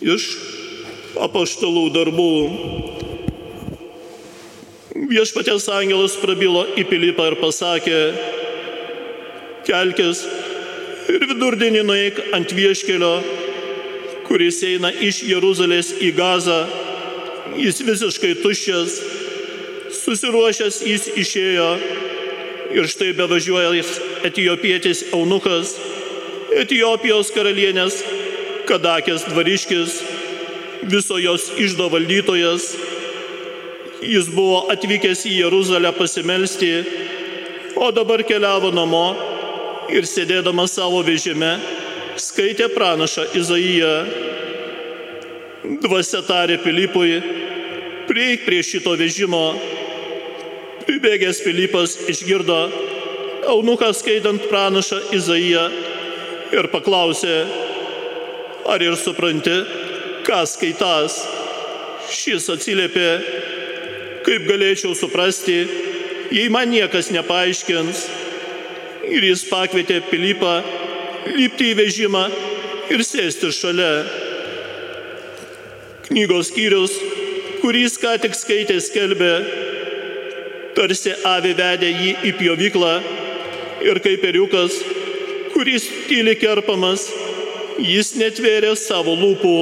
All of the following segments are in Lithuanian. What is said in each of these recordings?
Iš apaštalų darbų. Viešpatės angelas prabilo į Pilypą ir pasakė, kelkis ir vidurdienį nueik ant vieškelio, kuris eina iš Jeruzalės į Gazą. Jis visiškai tuščias, susiruošęs jis išėjo ir štai bevažiuojas etijopietis Eunukas, Etijopijos karalienės Kadakės dvariškis, viso jos išdo valdytojas. Jis buvo atvykęs į Jeruzalę pasimelsti, o dabar keliavo namo ir sėdėdamas savo vežime skaitė pranašą Izaiją. Dvasia tarė Pilipui, prieik prie šito vežimo. Pribėgęs Pilypas išgirdo eunuką skaitant pranašą Izaiją ir paklausė, ar ir supranti, ką skaitas. Šis atsiliepė, kaip galėčiau suprasti, jei man niekas nepaaiškins. Ir jis pakvietė Pilypą lipti į vežimą ir sėsti šalia. Knygos skyrius, kurį jis ką tik skaitė, skelbė, tarsi avi vedė jį į pjovyklą ir kaip periukas, kuris tyli kerpamas, jis netvėrė savo lūpų.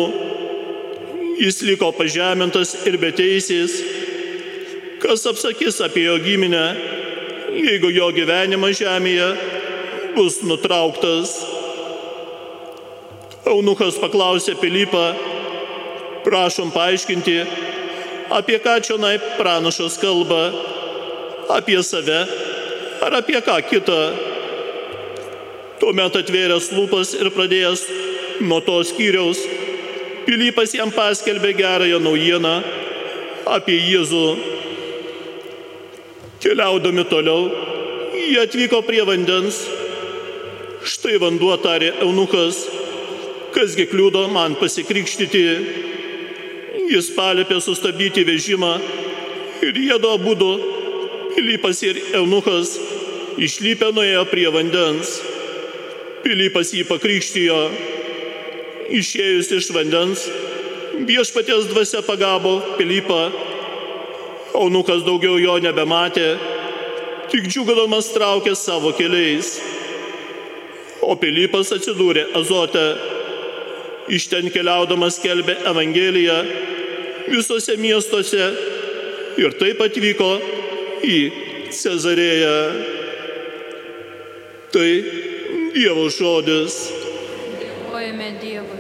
Jis liko pažemintas ir beteisės. Kas apsakys apie jo giminę, jeigu jo gyvenimas žemėje bus nutrauktas? Eunuchas paklausė Pilypą, prašom paaiškinti, apie ką čia naip pranašas kalba, apie save ar apie ką kitą. Tuomet atvėręs lūpas ir pradėjęs nuo to skyriaus, Pilypas jam paskelbė gerąją naujieną apie Jėzų. Keliaudami toliau, jie atvyko prie vandens. Štai vanduo tarė eunukas, kasgi kliūdo man pasikrikštyti. Jis palėpė sustabdyti vežimą ir jėdo būdu, Pilypas ir eunukas išlypę nuėjo prie vandens. Pilypas jį pakrikštijo. Išėjus iš vandens, viešpaties dvasia pagavo Pilypą. Aunukas daugiau jo nebematė, tik džiugadomas traukė savo keliais. O Pilypas atsidūrė Azote. Iš ten keliaudamas kelbė Evangeliją visose miestuose ir taip atvyko į Cezarėją. Tai Dievo žodis. Dėkojame Dievui.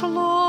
прошло.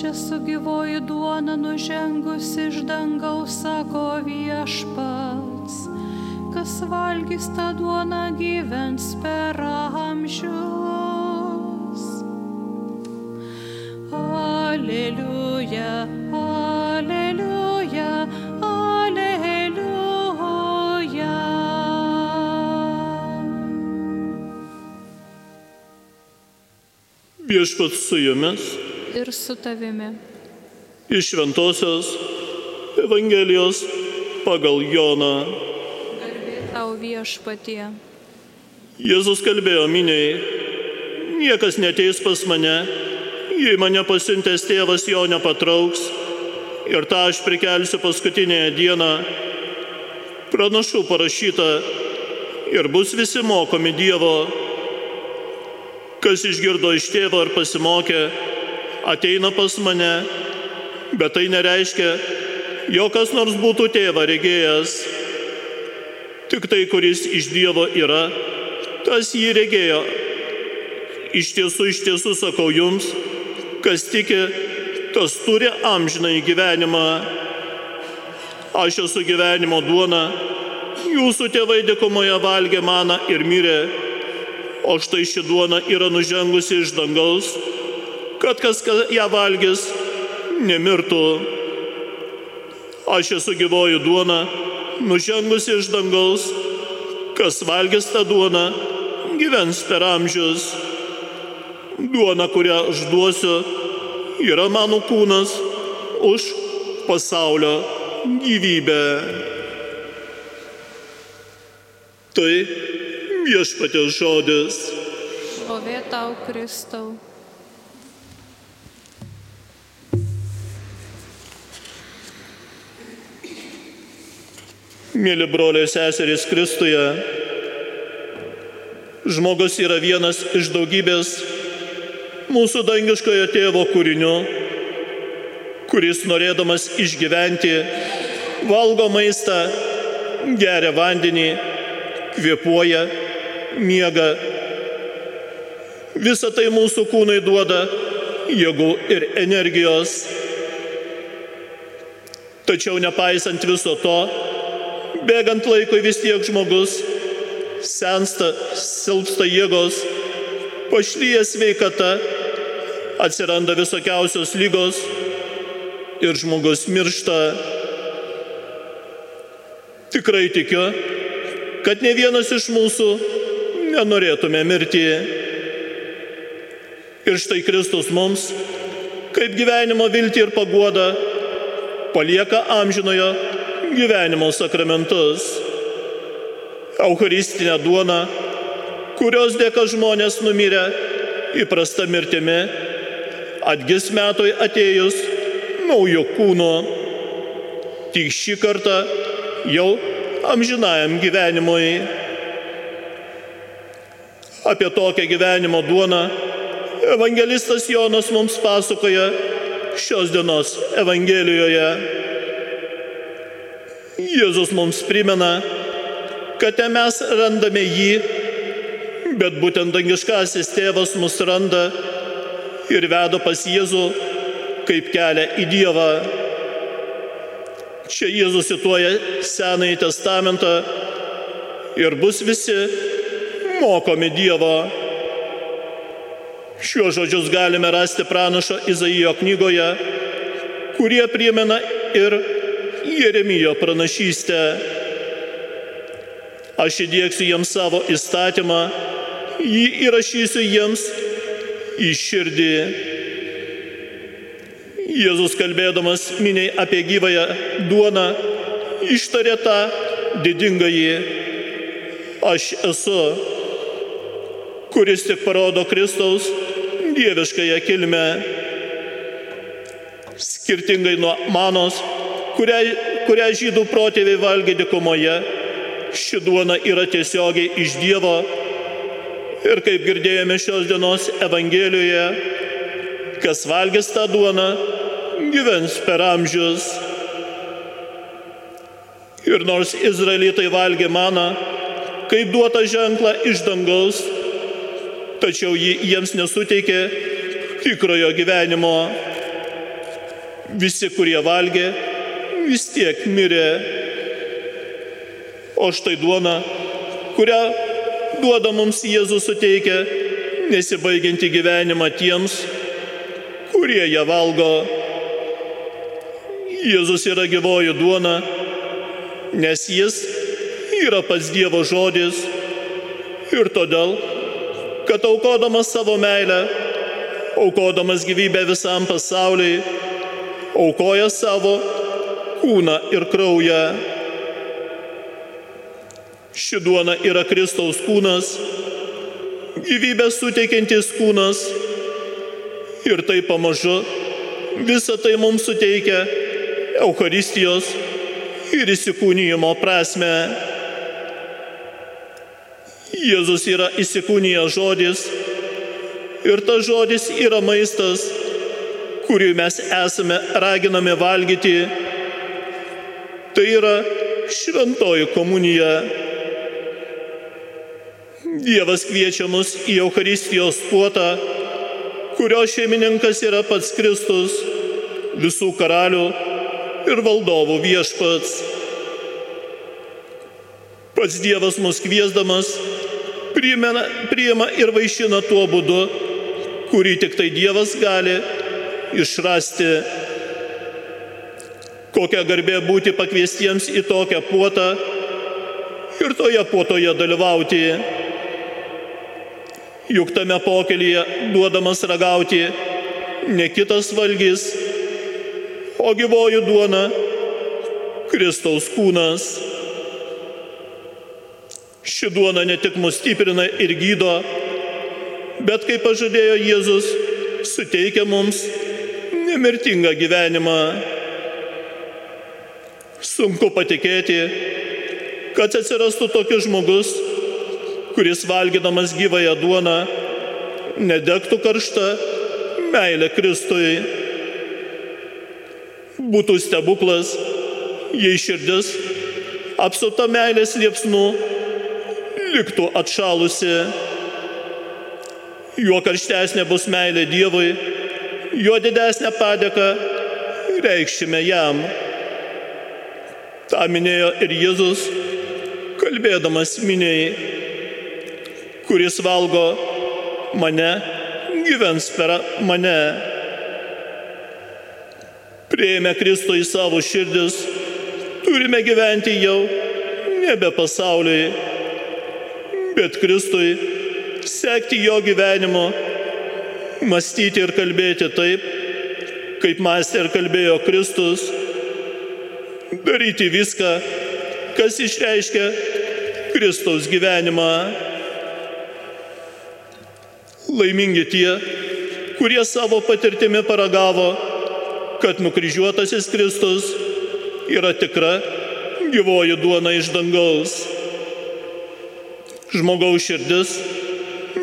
Aš esu gyvoji duona nužengusi iš dangaus, sako viešpats. Kas valgys tą duoną gyvens per amžius. Alleluja, alleluja, alleluja. Viešpats su jumis Ir su tavimi. iš Šventojios Evangelijos pagal Joną. Tau viešpatie. Jėzus kalbėjo miniai, niekas neteis pas mane, jei mane pasiuntęs tėvas jo nepatrauks ir tą aš prikelsiu paskutinėje dieną. Pranašų parašyta ir bus visi mokomi Dievo. Kas išgirdo iš tėvo ir pasimokė, ateina pas mane, bet tai nereiškia, jo kas nors būtų tėvą regėjęs. Tik tai, kuris iš Dievo yra, tas jį regėjo. Iš tiesų, iš tiesų sakau jums, kas tiki, tas turi amžinai gyvenimą. Aš esu gyvenimo duona, jūsų tėvai dėkumoje valgė maną ir mirė, o štai ši duona yra nužengusi iš dangaus, kad kas ją valgys, nemirtų. Aš esu gyvoji duona, nužengusi iš dangaus, kas valgys tą duoną, gyvens per amžius. Duona, kurią aš duosiu, yra mano kūnas už pasaulio gyvybę. Tai viešpatės žodis. Šlovė tau, Kristau. Mėly broliai ir seserys Kristuje, žmogus yra vienas iš daugybės mūsų dangiškojo tėvo kūrinių, kuris norėdamas išgyventi, valgo maistą, geria vandenį, kvepuoja, miega. Visą tai mūsų kūnai duoda jėgų ir energijos. Tačiau nepaisant viso to, bėgant laikui vis tiek žmogus sensta, silpsta jėgos, pašlyja sveikata, atsiranda visokiausios lygos ir žmogus miršta. Tikrai tikiu, kad ne vienas iš mūsų nenorėtume mirti. Ir štai Kristus mums, kaip gyvenimo viltį ir paguodą, palieka amžinojo gyvenimo sakramentus. Eucharistinę duoną, kurios dėka žmonės numirė įprasta mirtimi, atgis metoj atėjus naujo kūno. Tik šį kartą jau amžinajam gyvenimui. Apie tokią gyvenimo duoną evangelistas Jonas mums pasakoja šios dienos Evangelijoje. Jėzus mums primena, kad te mes randame jį, bet būtent dangiškasis tėvas mus randa ir veda pas Jėzų kaip kelią į Dievą. Čia Jėzus cituoja Senąjį testamentą ir bus visi mokomi Dievo. Šiuos žodžius galime rasti pranašo Izaijo knygoje, kurie primena ir Jeremijo pranašystę. Aš įdėksiu jiems savo įstatymą jį įrašysiu jiems į širdį. Jėzus kalbėdamas miniai apie gyvąją duoną ištarė tą didingąjį aš esu, kuris tik parodo Kristaus dieviškąją kilmę. Skirtingai nuo manos, kurią, kurią žydų protėviai valgė dikumoje, ši duona yra tiesiogiai iš Dievo ir kaip girdėjome šios dienos Evangelijoje, kas valgys tą duoną, gyvens per amžius. Ir nors izraelitai valgė maną, kaip duota ženklą iš dangaus, tačiau ji jiems nesuteikė tikrojo gyvenimo. Visi, kurie valgė, vis tiek mirė. O štai duona, kurią duoda mums Jėzus suteikia nesibaigianti gyvenimą tiems, kurie ją valgo. Jėzus yra gyvoji duona, nes jis yra pats Dievo žodis ir todėl, kad aukodamas savo meilę, aukodamas gyvybę visam pasauliui, aukoja savo kūną ir kraują. Ši duona yra Kristaus kūnas, gyvybę suteikiantis kūnas ir tai pamažu visą tai mums suteikia Eucharistijos ir įsikūnyjimo prasme. Jėzus yra įsikūnijęs žodis ir tas žodis yra maistas, kurį mes esame raginami valgyti. Tai yra šventoji komunija. Dievas kviečia mus į Eucharistijos puotą, kurio šeimininkas yra pats Kristus, visų karalių ir valdovų viešpats. Pats Dievas mus kviesdamas priima, priima ir vaišina tuo būdu, kurį tik tai Dievas gali išrasti. Kokia garbė būti pakviestiems į tokią puotą ir toje puotoje dalyvauti. Juk tame pokelyje duodamas ragauti ne kitas valgys, o gyvoji duona Kristaus kūnas. Ši duona ne tik mus stiprina ir gydo, bet kaip pažadėjo Jėzus, suteikia mums nemirtingą gyvenimą. Sunku patikėti, kad atsirastų tokius žmogus, kuris valgydamas gyvąją duoną nedegtų karšta meilė Kristui. Būtų stebuklas, jei širdis apsuta meilės liepsnų liktų atšalusi. Juo karštesnė bus meilė Dievui, juo didesnę padėką reikšime jam. Ta minėjo ir Jėzus, kalbėdamas miniai, kuris valgo mane, gyvens per mane. Prieėmę Kristų į savo širdis, turime gyventi jau nebe pasauliui, bet Kristui sekti jo gyvenimo, mąstyti ir kalbėti taip, kaip mąstė ir kalbėjo Kristus, daryti viską, kas išreiškia Kristaus gyvenimą. Laimingi tie, kurie savo patirtimi paragavo, kad nukryžiuotasis Kristus yra tikra gyvoji duona iš dangaus. Žmogaus širdis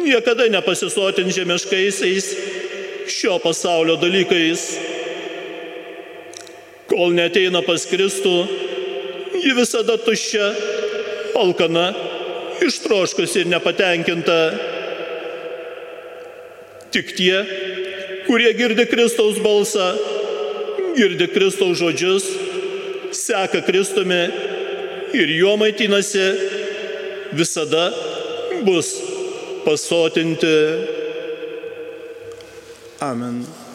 niekada nepasisotins žemiškaisiais šio pasaulio dalykais. Kol neteina pas Kristų, ji visada tuščia, alkana, ištroškusi ir nepatenkinta. Tik tie, kurie girdi Kristaus balsą, girdi Kristaus žodžius, seka Kristumi ir juo maitinasi, visada bus pasotinti. Amen.